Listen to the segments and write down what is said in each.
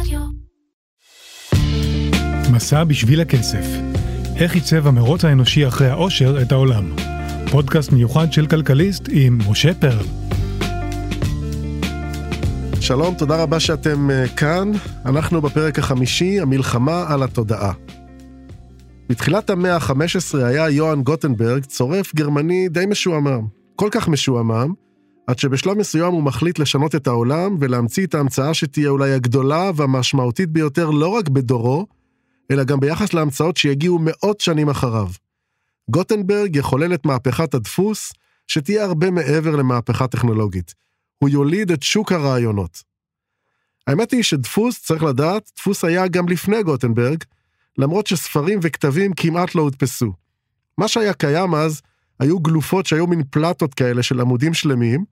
רדיו. מסע בשביל הכסף. איך עיצב המרוץ האנושי אחרי העושר את העולם. פודקאסט מיוחד של כלכליסט עם משה פרל. שלום, תודה רבה שאתם אה, כאן. אנחנו בפרק החמישי, המלחמה על התודעה. בתחילת המאה ה-15 היה יוהאן גוטנברג צורף גרמני די משועמם. כל כך משועמם, עד שבשלב מסוים הוא מחליט לשנות את העולם ולהמציא את ההמצאה שתהיה אולי הגדולה והמשמעותית ביותר לא רק בדורו, אלא גם ביחס להמצאות שיגיעו מאות שנים אחריו. גוטנברג יחולל את מהפכת הדפוס, שתהיה הרבה מעבר למהפכה טכנולוגית. הוא יוליד את שוק הרעיונות. האמת היא שדפוס, צריך לדעת, דפוס היה גם לפני גוטנברג, למרות שספרים וכתבים כמעט לא הודפסו. מה שהיה קיים אז, היו גלופות שהיו מין פלטות כאלה של עמודים שלמים,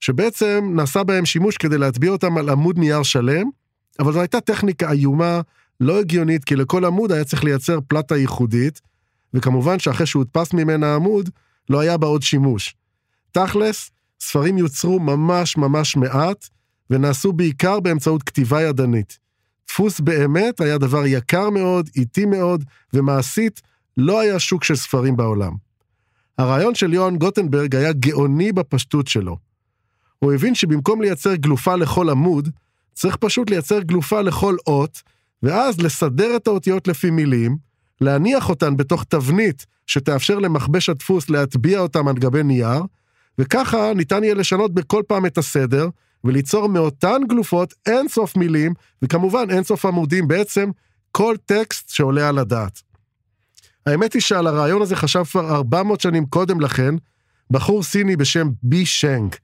שבעצם נעשה בהם שימוש כדי להטביע אותם על עמוד נייר שלם, אבל זו הייתה טכניקה איומה, לא הגיונית, כי לכל עמוד היה צריך לייצר פלטה ייחודית, וכמובן שאחרי שהודפס ממנה העמוד, לא היה בה עוד שימוש. תכלס, ספרים יוצרו ממש ממש מעט, ונעשו בעיקר באמצעות כתיבה ידנית. דפוס באמת היה דבר יקר מאוד, איטי מאוד, ומעשית לא היה שוק של ספרים בעולם. הרעיון של יוהאן גוטנברג היה גאוני בפשטות שלו. הוא הבין שבמקום לייצר גלופה לכל עמוד, צריך פשוט לייצר גלופה לכל אות, ואז לסדר את האותיות לפי מילים, להניח אותן בתוך תבנית שתאפשר למכבש הדפוס להטביע אותם על גבי נייר, וככה ניתן יהיה לשנות בכל פעם את הסדר, וליצור מאותן גלופות אין סוף מילים, וכמובן אין סוף עמודים, בעצם כל טקסט שעולה על הדעת. האמת היא שעל הרעיון הזה חשב כבר 400 שנים קודם לכן, בחור סיני בשם בי שנג.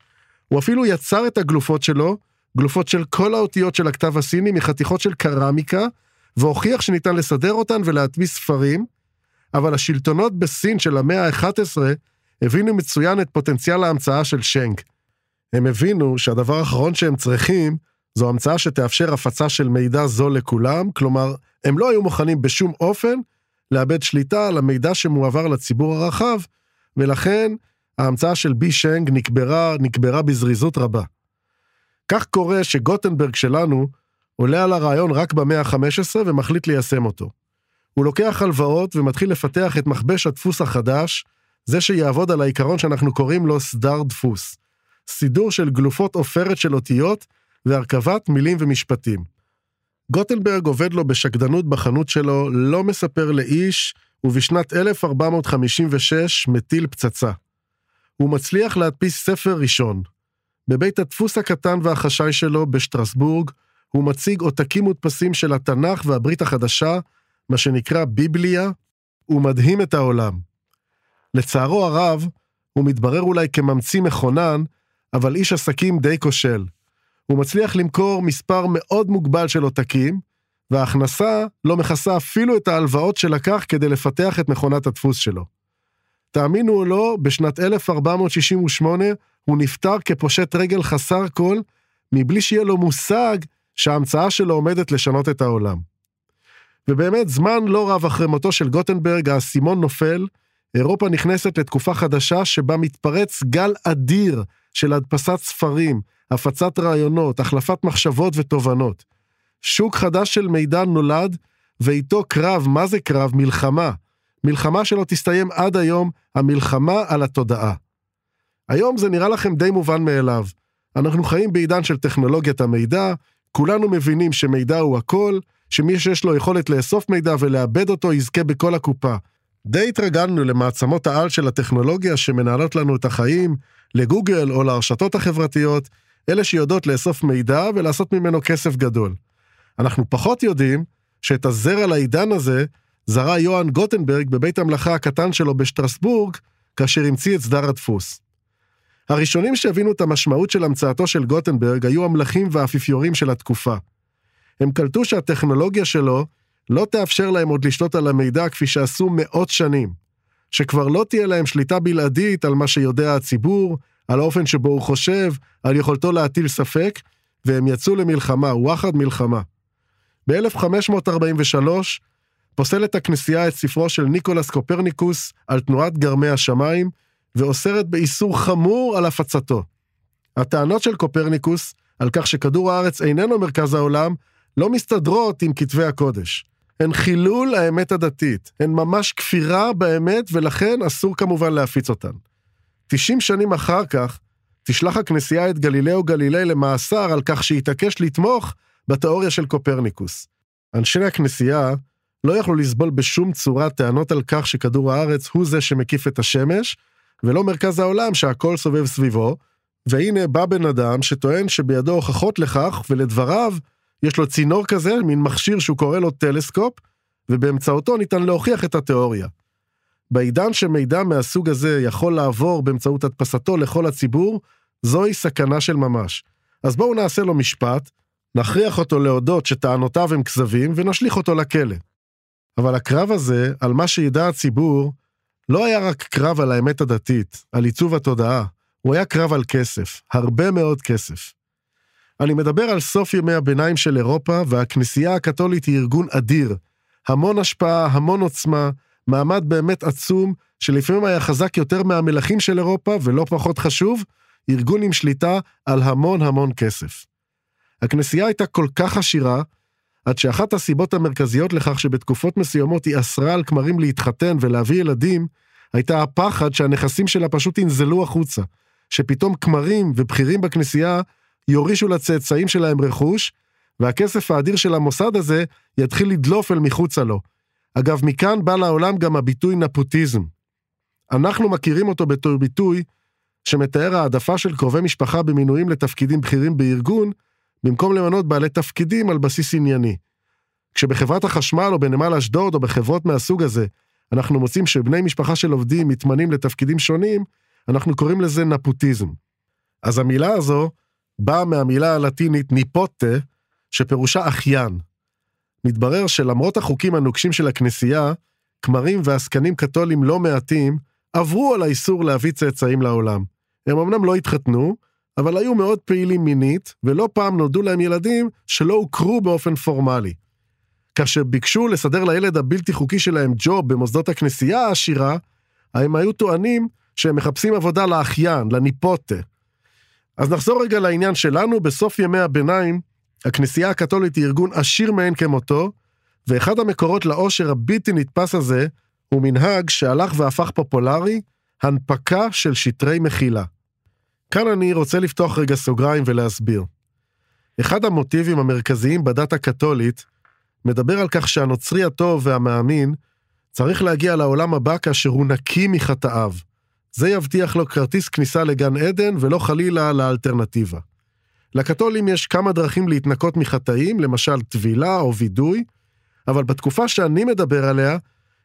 הוא אפילו יצר את הגלופות שלו, גלופות של כל האותיות של הכתב הסיני מחתיכות של קרמיקה, והוכיח שניתן לסדר אותן ולהדפיס ספרים, אבל השלטונות בסין של המאה ה-11 הבינו מצוין את פוטנציאל ההמצאה של שנג. הם הבינו שהדבר האחרון שהם צריכים זו המצאה שתאפשר הפצה של מידע זול לכולם, כלומר, הם לא היו מוכנים בשום אופן לאבד שליטה על המידע שמועבר לציבור הרחב, ולכן ההמצאה של בי שנג נקברה, נקברה בזריזות רבה. כך קורה שגוטנברג שלנו עולה על הרעיון רק במאה ה-15 ומחליט ליישם אותו. הוא לוקח הלוואות ומתחיל לפתח את מכבש הדפוס החדש, זה שיעבוד על העיקרון שאנחנו קוראים לו סדר דפוס. סידור של גלופות עופרת של אותיות והרכבת מילים ומשפטים. גוטנברג עובד לו בשקדנות בחנות שלו, לא מספר לאיש, ובשנת 1456 מטיל פצצה. הוא מצליח להדפיס ספר ראשון. בבית הדפוס הקטן והחשאי שלו בשטרסבורג, הוא מציג עותקים מודפסים של התנ"ך והברית החדשה, מה שנקרא ביבליה, ומדהים את העולם. לצערו הרב, הוא מתברר אולי כממציא מכונן, אבל איש עסקים די כושל. הוא מצליח למכור מספר מאוד מוגבל של עותקים, וההכנסה לא מכסה אפילו את ההלוואות שלקח כדי לפתח את מכונת הדפוס שלו. תאמינו או לא, בשנת 1468 הוא נפטר כפושט רגל חסר כל, מבלי שיהיה לו מושג שההמצאה שלו עומדת לשנות את העולם. ובאמת, זמן לא רב אחרי מותו של גוטנברג, האסימון נופל, אירופה נכנסת לתקופה חדשה שבה מתפרץ גל אדיר של הדפסת ספרים, הפצת רעיונות, החלפת מחשבות ותובנות. שוק חדש של מידע נולד, ואיתו קרב, מה זה קרב? מלחמה. מלחמה שלא תסתיים עד היום, המלחמה על התודעה. היום זה נראה לכם די מובן מאליו. אנחנו חיים בעידן של טכנולוגיית המידע, כולנו מבינים שמידע הוא הכל, שמי שיש לו יכולת לאסוף מידע ולאבד אותו יזכה בכל הקופה. די התרגלנו למעצמות העל של הטכנולוגיה שמנהלות לנו את החיים, לגוגל או לרשתות החברתיות, אלה שיודעות לאסוף מידע ולעשות ממנו כסף גדול. אנחנו פחות יודעים שאת הזרע לעידן הזה זרע יוהאן גוטנברג בבית המלאכה הקטן שלו בשטרסבורג, כאשר המציא את סדר הדפוס. הראשונים שהבינו את המשמעות של המצאתו של גוטנברג היו המלכים והאפיפיורים של התקופה. הם קלטו שהטכנולוגיה שלו לא תאפשר להם עוד לשלוט על המידע כפי שעשו מאות שנים, שכבר לא תהיה להם שליטה בלעדית על מה שיודע הציבור, על האופן שבו הוא חושב, על יכולתו להטיל ספק, והם יצאו למלחמה, וואחד מלחמה. ב-1543 פוסלת הכנסייה את ספרו של ניקולס קופרניקוס על תנועת גרמי השמיים, ואוסרת באיסור חמור על הפצתו. הטענות של קופרניקוס על כך שכדור הארץ איננו מרכז העולם, לא מסתדרות עם כתבי הקודש. הן חילול האמת הדתית, הן ממש כפירה באמת, ולכן אסור כמובן להפיץ אותן. 90 שנים אחר כך, תשלח הכנסייה את גלילאו גלילי למאסר על כך שהתעקש לתמוך בתיאוריה של קופרניקוס. אנשי הכנסייה לא יכלו לסבול בשום צורה טענות על כך שכדור הארץ הוא זה שמקיף את השמש, ולא מרכז העולם שהכל סובב סביבו, והנה בא בן אדם שטוען שבידו הוכחות לכך, ולדבריו, יש לו צינור כזה, מין מכשיר שהוא קורא לו טלסקופ, ובאמצעותו ניתן להוכיח את התיאוריה. בעידן שמידע מהסוג הזה יכול לעבור באמצעות הדפסתו לכל הציבור, זוהי סכנה של ממש. אז בואו נעשה לו משפט, נכריח אותו להודות שטענותיו הם כזבים, ונשליך אותו לכלא. אבל הקרב הזה, על מה שידע הציבור, לא היה רק קרב על האמת הדתית, על עיצוב התודעה, הוא היה קרב על כסף, הרבה מאוד כסף. אני מדבר על סוף ימי הביניים של אירופה, והכנסייה הקתולית היא ארגון אדיר. המון השפעה, המון עוצמה, מעמד באמת עצום, שלפעמים היה חזק יותר מהמלכים של אירופה, ולא פחות חשוב, ארגון עם שליטה על המון המון כסף. הכנסייה הייתה כל כך עשירה, עד שאחת הסיבות המרכזיות לכך שבתקופות מסוימות היא אסרה על כמרים להתחתן ולהביא ילדים, הייתה הפחד שהנכסים שלה פשוט ינזלו החוצה. שפתאום כמרים ובכירים בכנסייה יורישו לצאצאים שלהם רכוש, והכסף האדיר של המוסד הזה יתחיל לדלוף אל מחוצה לו. אגב, מכאן בא לעולם גם הביטוי נפוטיזם. אנחנו מכירים אותו בתור ביטוי שמתאר העדפה של קרובי משפחה במינויים לתפקידים בכירים בארגון, במקום למנות בעלי תפקידים על בסיס ענייני. כשבחברת החשמל או בנמל אשדוד או בחברות מהסוג הזה, אנחנו מוצאים שבני משפחה של עובדים מתמנים לתפקידים שונים, אנחנו קוראים לזה נפוטיזם. אז המילה הזו באה מהמילה הלטינית ניפוטה, שפירושה אחיין. מתברר שלמרות החוקים הנוקשים של הכנסייה, כמרים ועסקנים קתולים לא מעטים עברו על האיסור להביא צאצאים לעולם. הם אמנם לא התחתנו, אבל היו מאוד פעילים מינית, ולא פעם נולדו להם ילדים שלא הוכרו באופן פורמלי. כאשר ביקשו לסדר לילד הבלתי חוקי שלהם ג'וב במוסדות הכנסייה העשירה, הם היו טוענים שהם מחפשים עבודה לאחיין, לניפוטה. אז נחזור רגע לעניין שלנו, בסוף ימי הביניים, הכנסייה הקתולית היא ארגון עשיר מאין כמותו, ואחד המקורות לעושר הבלתי נתפס הזה, הוא מנהג שהלך והפך פופולרי, הנפקה של שטרי מחילה. כאן אני רוצה לפתוח רגע סוגריים ולהסביר. אחד המוטיבים המרכזיים בדת הקתולית מדבר על כך שהנוצרי הטוב והמאמין צריך להגיע לעולם הבא כאשר הוא נקי מחטאיו. זה יבטיח לו כרטיס כניסה לגן עדן ולא חלילה לאלטרנטיבה. לקתולים יש כמה דרכים להתנקות מחטאים, למשל טבילה או וידוי, אבל בתקופה שאני מדבר עליה,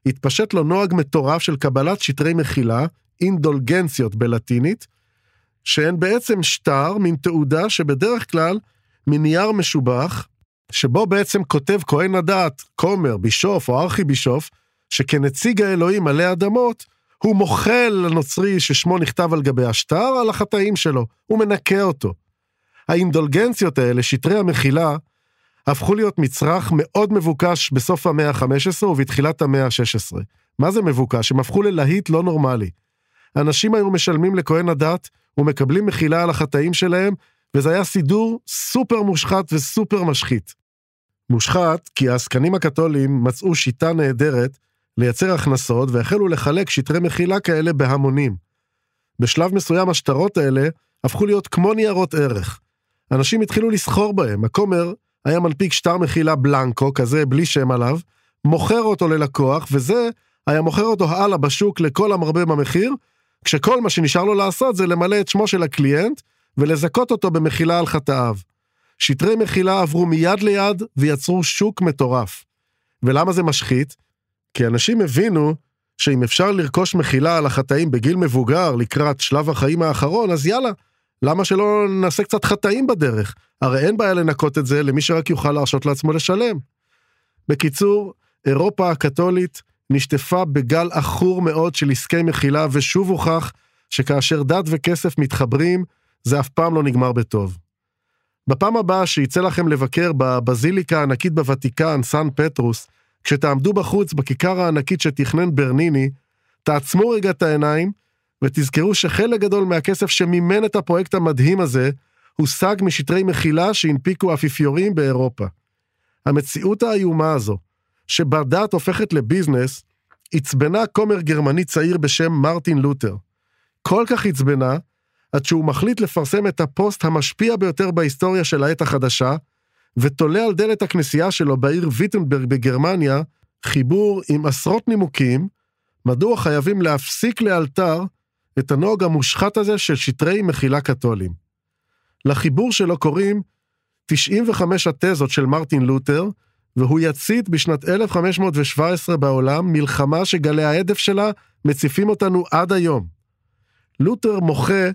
התפשט לו נוהג מטורף של קבלת שטרי מחילה, אינדולגנציות בלטינית, שהן בעצם שטר, מין תעודה שבדרך כלל מנייר משובח, שבו בעצם כותב כהן הדת, כומר, בישוף או ארכי בישוף, שכנציג האלוהים עלי אדמות, הוא מוחל לנוצרי ששמו נכתב על גבי השטר על החטאים שלו, הוא מנקה אותו. האינדולגנציות האלה, שטרי המחילה, הפכו להיות מצרך מאוד מבוקש בסוף המאה ה-15 ובתחילת המאה ה-16. מה זה מבוקש? הם הפכו ללהיט לא נורמלי. אנשים היו משלמים לכהן הדת ומקבלים מחילה על החטאים שלהם, וזה היה סידור סופר מושחת וסופר משחית. מושחת כי העסקנים הקתולים מצאו שיטה נהדרת לייצר הכנסות והחלו לחלק שטרי מחילה כאלה בהמונים. בשלב מסוים השטרות האלה הפכו להיות כמו ניירות ערך. אנשים התחילו לסחור בהם, הכומר היה מנפיק שטר מחילה בלנקו, כזה בלי שם עליו, מוכר אותו ללקוח, וזה היה מוכר אותו הלאה בשוק לכל המרבה במחיר, כשכל מה שנשאר לו לעשות זה למלא את שמו של הקליינט ולזכות אותו במחילה על חטאיו. שטרי מחילה עברו מיד ליד ויצרו שוק מטורף. ולמה זה משחית? כי אנשים הבינו שאם אפשר לרכוש מחילה על החטאים בגיל מבוגר לקראת שלב החיים האחרון, אז יאללה, למה שלא נעשה קצת חטאים בדרך? הרי אין בעיה לנקות את זה למי שרק יוכל להרשות לעצמו לשלם. בקיצור, אירופה הקתולית נשטפה בגל עכור מאוד של עסקי מחילה, ושוב הוכח שכאשר דת וכסף מתחברים, זה אף פעם לא נגמר בטוב. בפעם הבאה שיצא לכם לבקר בבזיליקה הענקית בוותיקן, סן פטרוס, כשתעמדו בחוץ בכיכר הענקית שתכנן ברניני, תעצמו רגע את העיניים, ותזכרו שחלק גדול מהכסף שמימן את הפרויקט המדהים הזה, הושג משטרי מחילה שהנפיקו אפיפיורים באירופה. המציאות האיומה הזו, שבה דת הופכת לביזנס, עצבנה כומר גרמני צעיר בשם מרטין לותר. כל כך עצבנה, עד שהוא מחליט לפרסם את הפוסט המשפיע ביותר בהיסטוריה של העת החדשה, ותולה על דלת הכנסייה שלו בעיר ויטנברג בגרמניה, חיבור עם עשרות נימוקים, מדוע חייבים להפסיק לאלתר את הנוהג המושחת הזה של שטרי מחילה קתולים. לחיבור שלו קוראים 95 התזות של מרטין לותר, והוא יצית בשנת 1517 בעולם מלחמה שגלי ההדף שלה מציפים אותנו עד היום. לותר מוחה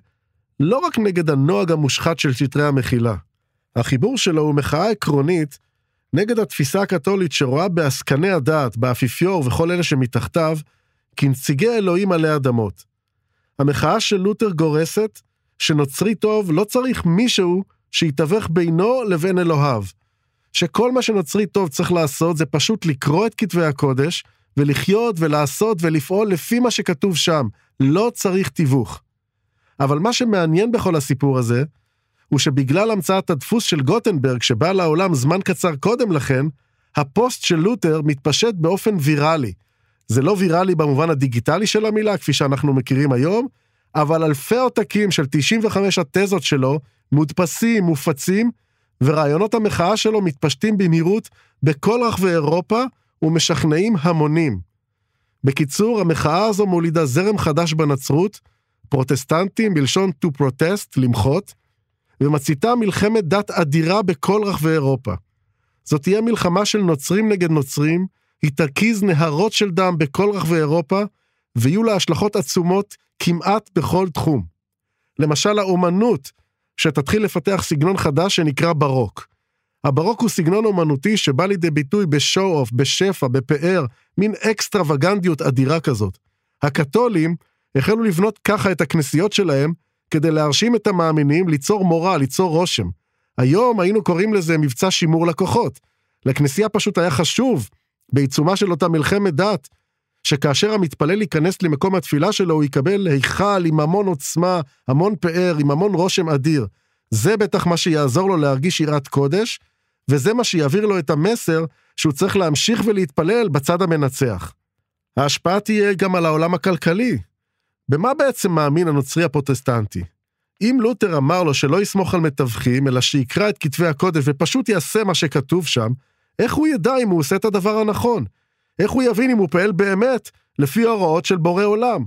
לא רק נגד הנוהג המושחת של שטרי המחילה. החיבור שלו הוא מחאה עקרונית נגד התפיסה הקתולית שרואה בעסקני הדעת, באפיפיור וכל אלה שמתחתיו, כנציגי אלוהים עלי אדמות. המחאה של לותר גורסת שנוצרי טוב לא צריך מישהו שיתווך בינו לבין אלוהיו. שכל מה שנוצרי טוב צריך לעשות זה פשוט לקרוא את כתבי הקודש, ולחיות ולעשות ולפעול לפי מה שכתוב שם. לא צריך תיווך. אבל מה שמעניין בכל הסיפור הזה, הוא שבגלל המצאת הדפוס של גוטנברג שבא לעולם זמן קצר קודם לכן, הפוסט של לותר מתפשט באופן ויראלי. זה לא ויראלי במובן הדיגיטלי של המילה, כפי שאנחנו מכירים היום, אבל אלפי עותקים של 95 התזות שלו מודפסים, מופצים, ורעיונות המחאה שלו מתפשטים במהירות בכל רחבי אירופה ומשכנעים המונים. בקיצור, המחאה הזו מולידה זרם חדש בנצרות, פרוטסטנטים בלשון to protest, למחות, ומציתה מלחמת דת אדירה בכל רחבי אירופה. זאת תהיה מלחמה של נוצרים נגד נוצרים, היא תרכיז נהרות של דם בכל רחבי אירופה, ויהיו לה השלכות עצומות כמעט בכל תחום. למשל האומנות, שתתחיל לפתח סגנון חדש שנקרא ברוק. הברוק הוא סגנון אומנותי שבא לידי ביטוי בשואו-אוף, בשפע, בפאר, מין אקסטרווגנדיות אדירה כזאת. הקתולים החלו לבנות ככה את הכנסיות שלהם, כדי להרשים את המאמינים ליצור מורא, ליצור רושם. היום היינו קוראים לזה מבצע שימור לקוחות. לכנסייה פשוט היה חשוב, בעיצומה של אותה מלחמת דת, שכאשר המתפלל ייכנס למקום התפילה שלו, הוא יקבל היכל עם המון עוצמה, המון פאר, עם המון רושם אדיר. זה בטח מה שיעזור לו להרגיש יראת קודש, וזה מה שיעביר לו את המסר שהוא צריך להמשיך ולהתפלל בצד המנצח. ההשפעה תהיה גם על העולם הכלכלי. במה בעצם מאמין הנוצרי הפרוטסטנטי? אם לותר אמר לו שלא יסמוך על מתווכים, אלא שיקרא את כתבי הקודש ופשוט יעשה מה שכתוב שם, איך הוא ידע אם הוא עושה את הדבר הנכון? איך הוא יבין אם הוא פועל באמת לפי ההוראות של בורא עולם?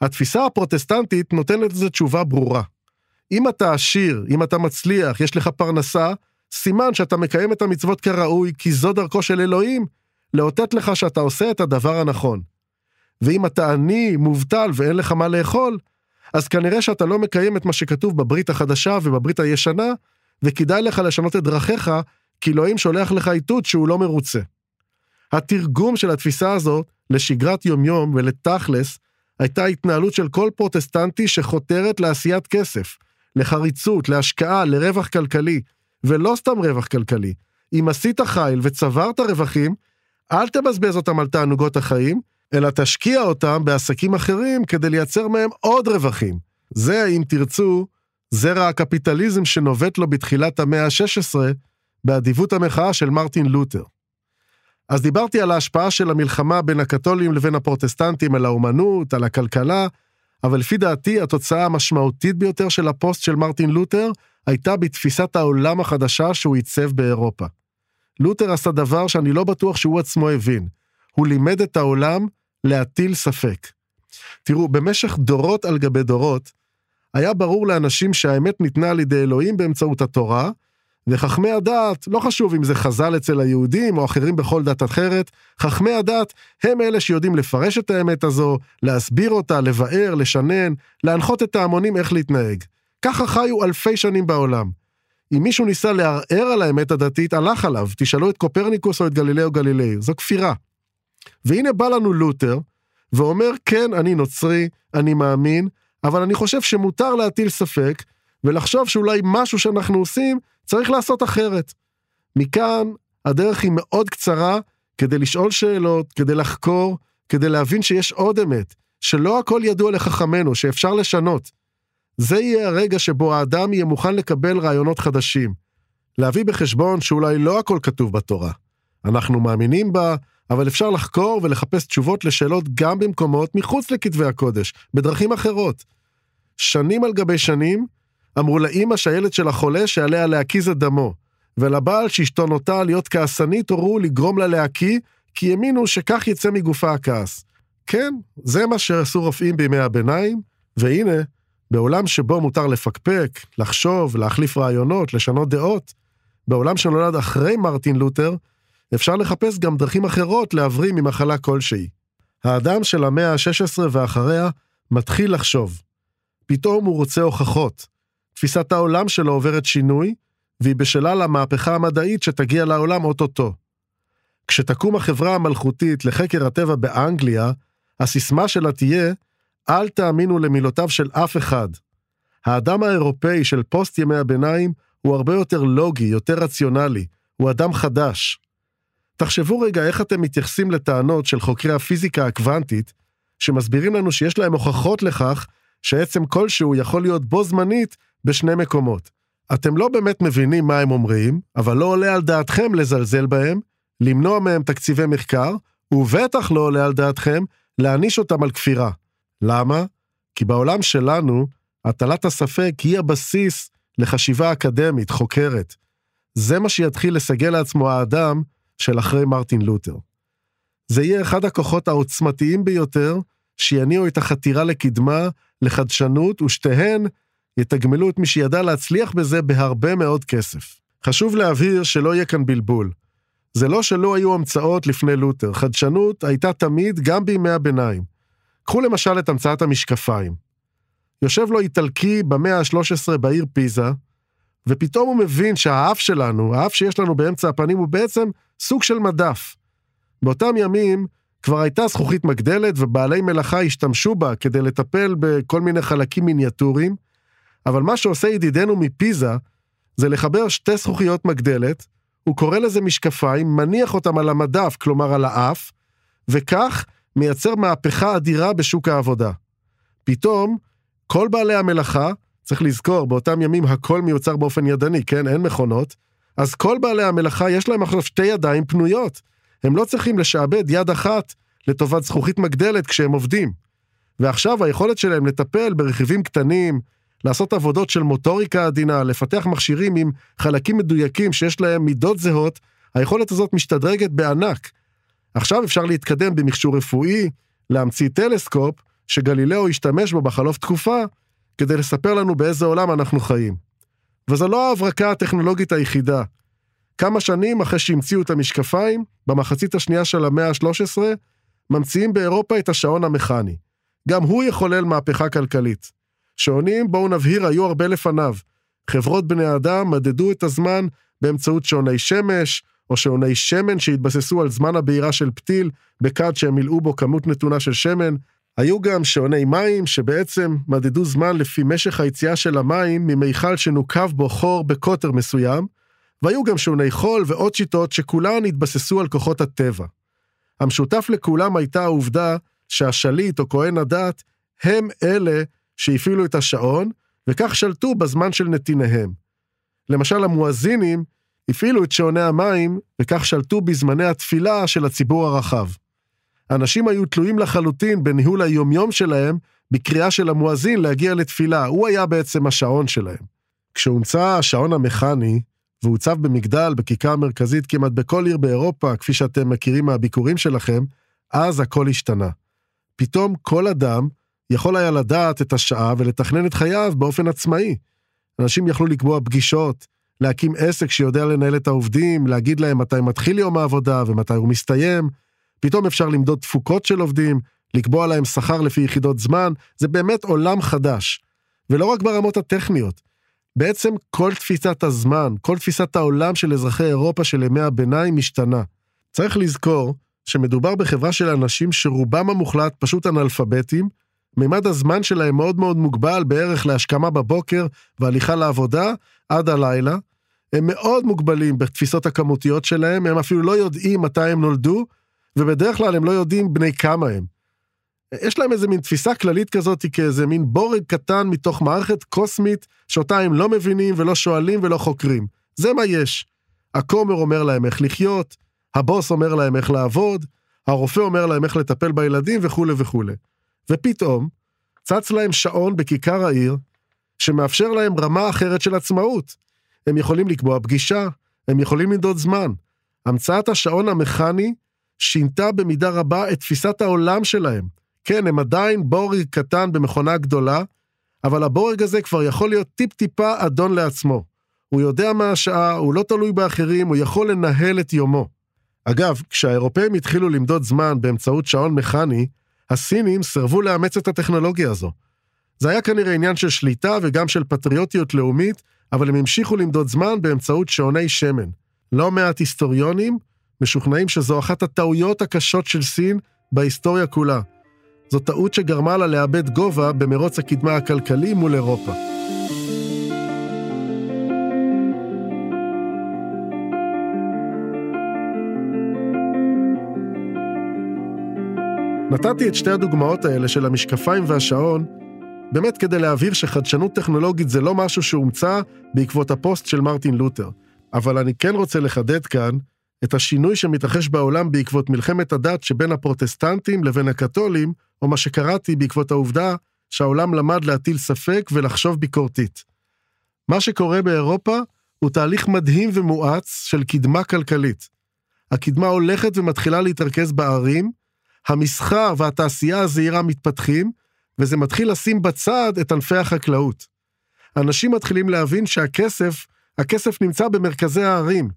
התפיסה הפרוטסטנטית נותנת לזה תשובה ברורה. אם אתה עשיר, אם אתה מצליח, יש לך פרנסה, סימן שאתה מקיים את המצוות כראוי, כי זו דרכו של אלוהים, לאותת לך שאתה עושה את הדבר הנכון. ואם אתה עני, מובטל ואין לך מה לאכול, אז כנראה שאתה לא מקיים את מה שכתוב בברית החדשה ובברית הישנה, וכדאי לך לשנות את דרכיך, כי אלוהים שולח לך איתות שהוא לא מרוצה. התרגום של התפיסה הזו לשגרת יומיום ולתכלס, הייתה התנהלות של כל פרוטסטנטי שחותרת לעשיית כסף, לחריצות, להשקעה, לרווח כלכלי, ולא סתם רווח כלכלי. אם עשית חיל וצברת רווחים, אל תבזבז אותם על תענוגות החיים, אלא תשקיע אותם בעסקים אחרים כדי לייצר מהם עוד רווחים. זה, אם תרצו, זרע הקפיטליזם שנובט לו בתחילת המאה ה-16, באדיבות המחאה של מרטין לותר. אז דיברתי על ההשפעה של המלחמה בין הקתולים לבין הפרוטסטנטים על האומנות, על הכלכלה, אבל לפי דעתי התוצאה המשמעותית ביותר של הפוסט של מרטין לותר הייתה בתפיסת העולם החדשה שהוא עיצב באירופה. לותר עשה דבר שאני לא בטוח שהוא עצמו הבין. הוא לימד את העולם להטיל ספק. תראו, במשך דורות על גבי דורות, היה ברור לאנשים שהאמת ניתנה על ידי אלוהים באמצעות התורה, וחכמי הדת, לא חשוב אם זה חז"ל אצל היהודים או אחרים בכל דת אחרת, חכמי הדת הם אלה שיודעים לפרש את האמת הזו, להסביר אותה, לבאר, לשנן, להנחות את ההמונים איך להתנהג. ככה חיו אלפי שנים בעולם. אם מישהו ניסה לערער על האמת הדתית, הלך עליו, תשאלו את קופרניקוס או את גלילאו גלילאי, זו כפירה. והנה בא לנו לותר, ואומר, כן, אני נוצרי, אני מאמין, אבל אני חושב שמותר להטיל ספק, ולחשוב שאולי משהו שאנחנו עושים צריך לעשות אחרת. מכאן הדרך היא מאוד קצרה כדי לשאול שאלות, כדי לחקור, כדי להבין שיש עוד אמת, שלא הכל ידוע לחכמינו, שאפשר לשנות. זה יהיה הרגע שבו האדם יהיה מוכן לקבל רעיונות חדשים. להביא בחשבון שאולי לא הכל כתוב בתורה. אנחנו מאמינים בה, אבל אפשר לחקור ולחפש תשובות לשאלות גם במקומות מחוץ לכתבי הקודש, בדרכים אחרות. שנים על גבי שנים, אמרו לאימא שהילד שלה חולה שעליה להקיז את דמו, ולבעל שאשתו נוטה להיות כעסנית הורו לגרום לה להקיא, כי האמינו שכך יצא מגופה הכעס. כן, זה מה שעשו רופאים בימי הביניים, והנה, בעולם שבו מותר לפקפק, לחשוב, להחליף רעיונות, לשנות דעות, בעולם שנולד אחרי מרטין לותר, אפשר לחפש גם דרכים אחרות להבריא ממחלה כלשהי. האדם של המאה ה-16 ואחריה מתחיל לחשוב. פתאום הוא רוצה הוכחות. תפיסת העולם שלו עוברת שינוי, והיא בשלה למהפכה המדעית שתגיע לעולם אוטוטו. כשתקום החברה המלכותית לחקר הטבע באנגליה, הסיסמה שלה תהיה, אל תאמינו למילותיו של אף אחד. האדם האירופאי של פוסט ימי הביניים הוא הרבה יותר לוגי, יותר רציונלי, הוא אדם חדש. תחשבו רגע איך אתם מתייחסים לטענות של חוקרי הפיזיקה הקוונטית, שמסבירים לנו שיש להם הוכחות לכך שעצם כלשהו יכול להיות בו זמנית בשני מקומות. אתם לא באמת מבינים מה הם אומרים, אבל לא עולה על דעתכם לזלזל בהם, למנוע מהם תקציבי מחקר, ובטח לא עולה על דעתכם להעניש אותם על כפירה. למה? כי בעולם שלנו, הטלת הספק היא הבסיס לחשיבה אקדמית, חוקרת. זה מה שיתחיל לסגל לעצמו האדם של אחרי מרטין לותר. זה יהיה אחד הכוחות העוצמתיים ביותר שיניעו את החתירה לקדמה, לחדשנות, ושתיהן יתגמלו את מי שידע להצליח בזה בהרבה מאוד כסף. חשוב להבהיר שלא יהיה כאן בלבול. זה לא שלא היו המצאות לפני לותר, חדשנות הייתה תמיד גם בימי הביניים. קחו למשל את המצאת המשקפיים. יושב לו איטלקי במאה ה-13 בעיר פיזה, ופתאום הוא מבין שהאף שלנו, האף שיש לנו באמצע הפנים, הוא בעצם סוג של מדף. באותם ימים כבר הייתה זכוכית מגדלת ובעלי מלאכה השתמשו בה כדי לטפל בכל מיני חלקים מיניאטוריים, אבל מה שעושה ידידנו מפיזה זה לחבר שתי זכוכיות מגדלת, הוא קורא לזה משקפיים, מניח אותם על המדף, כלומר על האף, וכך מייצר מהפכה אדירה בשוק העבודה. פתאום, כל בעלי המלאכה, צריך לזכור, באותם ימים הכל מיוצר באופן ידני, כן? אין מכונות, אז כל בעלי המלאכה יש להם עכשיו שתי ידיים פנויות. הם לא צריכים לשעבד יד אחת לטובת זכוכית מגדלת כשהם עובדים. ועכשיו היכולת שלהם לטפל ברכיבים קטנים, לעשות עבודות של מוטוריקה עדינה, לפתח מכשירים עם חלקים מדויקים שיש להם מידות זהות, היכולת הזאת משתדרגת בענק. עכשיו אפשר להתקדם במכשור רפואי, להמציא טלסקופ, שגלילאו השתמש בו בחלוף תקופה, כדי לספר לנו באיזה עולם אנחנו חיים. וזו לא ההברקה הטכנולוגית היחידה. כמה שנים אחרי שהמציאו את המשקפיים, במחצית השנייה של המאה ה-13, ממציאים באירופה את השעון המכני. גם הוא יחולל מהפכה כלכלית. שעונים, בואו נבהיר, היו הרבה לפניו. חברות בני אדם מדדו את הזמן באמצעות שעוני שמש, או שעוני שמן שהתבססו על זמן הבעירה של פתיל, בכד שהם מילאו בו כמות נתונה של שמן. היו גם שעוני מים, שבעצם מדדו זמן לפי משך היציאה של המים ממיכל שנוקב בו חור בקוטר מסוים, והיו גם שעוני חול ועוד שיטות שכולן התבססו על כוחות הטבע. המשותף לכולם הייתה העובדה שהשליט או כהן הדת הם אלה שהפעילו את השעון, וכך שלטו בזמן של נתיניהם. למשל המואזינים הפעילו את שעוני המים, וכך שלטו בזמני התפילה של הציבור הרחב. אנשים היו תלויים לחלוטין בניהול היומיום שלהם, בקריאה של המואזין להגיע לתפילה, הוא היה בעצם השעון שלהם. כשהומצא השעון המכני, והוצב במגדל בכיכר המרכזית כמעט בכל עיר באירופה, כפי שאתם מכירים מהביקורים שלכם, אז הכל השתנה. פתאום כל אדם יכול היה לדעת את השעה ולתכנן את חייו באופן עצמאי. אנשים יכלו לקבוע פגישות, להקים עסק שיודע לנהל את העובדים, להגיד להם מתי מתחיל יום העבודה ומתי הוא מסתיים. פתאום אפשר למדוד תפוקות של עובדים, לקבוע להם שכר לפי יחידות זמן, זה באמת עולם חדש. ולא רק ברמות הטכניות. בעצם כל תפיסת הזמן, כל תפיסת העולם של אזרחי אירופה של ימי הביניים משתנה. צריך לזכור שמדובר בחברה של אנשים שרובם המוחלט פשוט אנאלפביתים, מימד הזמן שלהם מאוד מאוד מוגבל בערך להשכמה בבוקר והליכה לעבודה עד הלילה. הם מאוד מוגבלים בתפיסות הכמותיות שלהם, הם אפילו לא יודעים מתי הם נולדו, ובדרך כלל הם לא יודעים בני כמה הם. יש להם איזה מין תפיסה כללית כזאת כאיזה מין בורג קטן מתוך מערכת קוסמית שאותה הם לא מבינים ולא שואלים ולא חוקרים. זה מה יש. הכומר אומר להם איך לחיות, הבוס אומר להם איך לעבוד, הרופא אומר להם איך לטפל בילדים וכולי וכולי. ופתאום, צץ להם שעון בכיכר העיר, שמאפשר להם רמה אחרת של עצמאות. הם יכולים לקבוע פגישה, הם יכולים למדוד זמן. המצאת השעון המכני שינתה במידה רבה את תפיסת העולם שלהם. כן, הם עדיין בורג קטן במכונה גדולה, אבל הבורג הזה כבר יכול להיות טיפ-טיפה אדון לעצמו. הוא יודע מה השעה, הוא לא תלוי באחרים, הוא יכול לנהל את יומו. אגב, כשהאירופאים התחילו למדוד זמן באמצעות שעון מכני, הסינים סירבו לאמץ את הטכנולוגיה הזו. זה היה כנראה עניין של שליטה וגם של פטריוטיות לאומית, אבל הם המשיכו למדוד זמן באמצעות שעוני שמן. לא מעט היסטוריונים משוכנעים שזו אחת הטעויות הקשות של סין בהיסטוריה כולה. זו טעות שגרמה לה לאבד גובה במרוץ הקדמה הכלכלי מול אירופה. נתתי את שתי הדוגמאות האלה של המשקפיים והשעון, באמת כדי להבהיר שחדשנות טכנולוגית זה לא משהו שהומצא בעקבות הפוסט של מרטין לותר. אבל אני כן רוצה לחדד כאן את השינוי שמתרחש בעולם בעקבות מלחמת הדת שבין הפרוטסטנטים לבין הקתולים, או מה שקראתי בעקבות העובדה שהעולם למד להטיל ספק ולחשוב ביקורתית. מה שקורה באירופה הוא תהליך מדהים ומואץ של קדמה כלכלית. הקדמה הולכת ומתחילה להתרכז בערים, המסחר והתעשייה הזעירה מתפתחים, וזה מתחיל לשים בצד את ענפי החקלאות. אנשים מתחילים להבין שהכסף, הכסף נמצא במרכזי הערים,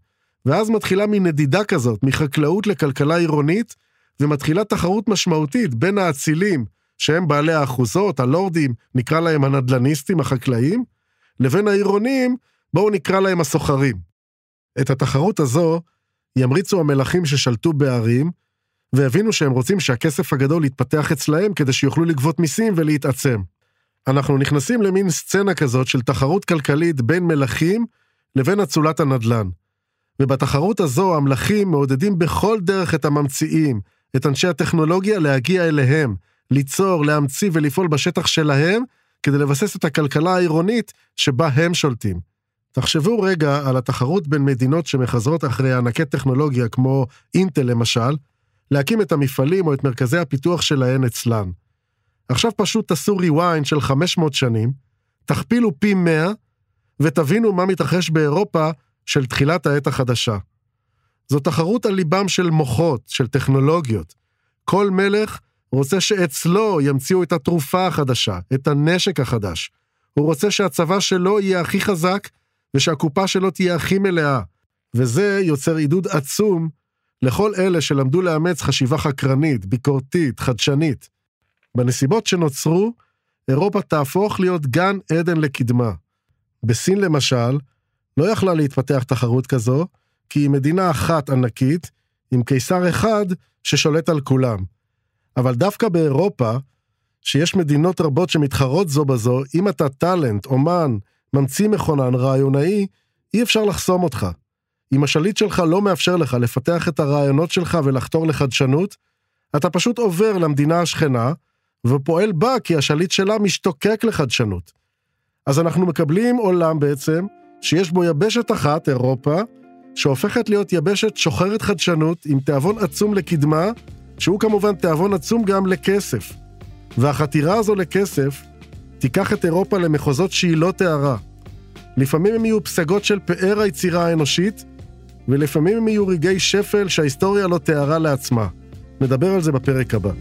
ואז מתחילה מין נדידה כזאת, מחקלאות לכלכלה עירונית, ומתחילה תחרות משמעותית בין האצילים, שהם בעלי האחוזות, הלורדים, נקרא להם הנדלניסטים החקלאים, לבין העירונים, בואו נקרא להם הסוחרים. את התחרות הזו ימריצו המלכים ששלטו בערים, והבינו שהם רוצים שהכסף הגדול יתפתח אצלהם כדי שיוכלו לגבות מיסים ולהתעצם. אנחנו נכנסים למין סצנה כזאת של תחרות כלכלית בין מלכים לבין אצולת הנדל"ן. ובתחרות הזו המלכים מעודדים בכל דרך את הממציאים, את אנשי הטכנולוגיה להגיע אליהם, ליצור, להמציא ולפעול בשטח שלהם, כדי לבסס את הכלכלה העירונית שבה הם שולטים. תחשבו רגע על התחרות בין מדינות שמחזרות אחרי ענקי טכנולוגיה כמו אינטל למשל, להקים את המפעלים או את מרכזי הפיתוח שלהן אצלן. עכשיו פשוט תעשו rewind של 500 שנים, תכפילו פי 100, ותבינו מה מתרחש באירופה של תחילת העת החדשה. זו תחרות על ליבם של מוחות, של טכנולוגיות. כל מלך רוצה שאצלו ימציאו את התרופה החדשה, את הנשק החדש. הוא רוצה שהצבא שלו יהיה הכי חזק, ושהקופה שלו תהיה הכי מלאה. וזה יוצר עידוד עצום לכל אלה שלמדו לאמץ חשיבה חקרנית, ביקורתית, חדשנית. בנסיבות שנוצרו, אירופה תהפוך להיות גן עדן לקדמה. בסין למשל, לא יכלה להתפתח תחרות כזו, כי היא מדינה אחת ענקית, עם קיסר אחד ששולט על כולם. אבל דווקא באירופה, שיש מדינות רבות שמתחרות זו בזו, אם אתה טאלנט, אומן, ממציא מכונן, רעיונאי, אי אפשר לחסום אותך. אם השליט שלך לא מאפשר לך לפתח את הרעיונות שלך ולחתור לחדשנות, אתה פשוט עובר למדינה השכנה, ופועל בה כי השליט שלה משתוקק לחדשנות. אז אנחנו מקבלים עולם בעצם, שיש בו יבשת אחת, אירופה, שהופכת להיות יבשת שוחרת חדשנות עם תיאבון עצום לקדמה, שהוא כמובן תיאבון עצום גם לכסף. והחתירה הזו לכסף תיקח את אירופה למחוזות שהיא לא תיארה. לפעמים הם יהיו פסגות של פאר היצירה האנושית, ולפעמים הם יהיו רגעי שפל שההיסטוריה לא תיארה לעצמה. נדבר על זה בפרק הבא.